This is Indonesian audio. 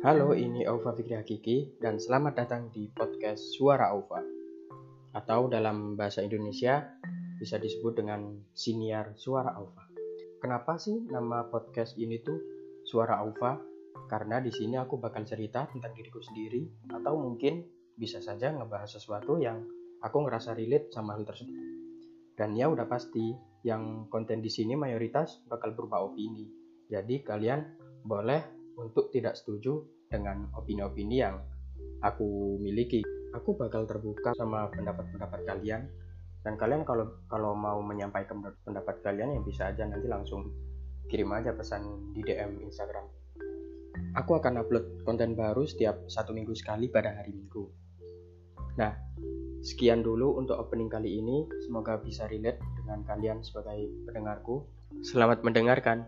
Halo, ini Aufa Fikri Hakiki dan selamat datang di podcast Suara Aufa atau dalam bahasa Indonesia bisa disebut dengan siniar Suara Aufa. Kenapa sih nama podcast ini tuh Suara Aufa? Karena di sini aku bakal cerita tentang diriku sendiri atau mungkin bisa saja ngebahas sesuatu yang aku ngerasa relate sama hal tersebut. Dan ya udah pasti, yang konten di sini mayoritas bakal berupa opini. Jadi kalian boleh untuk tidak setuju dengan opini-opini yang aku miliki. Aku bakal terbuka sama pendapat-pendapat kalian dan kalian kalau kalau mau menyampaikan pendapat kalian yang bisa aja nanti langsung kirim aja pesan di DM Instagram. Aku akan upload konten baru setiap satu minggu sekali pada hari Minggu. Nah, sekian dulu untuk opening kali ini. Semoga bisa relate dengan kalian sebagai pendengarku. Selamat mendengarkan.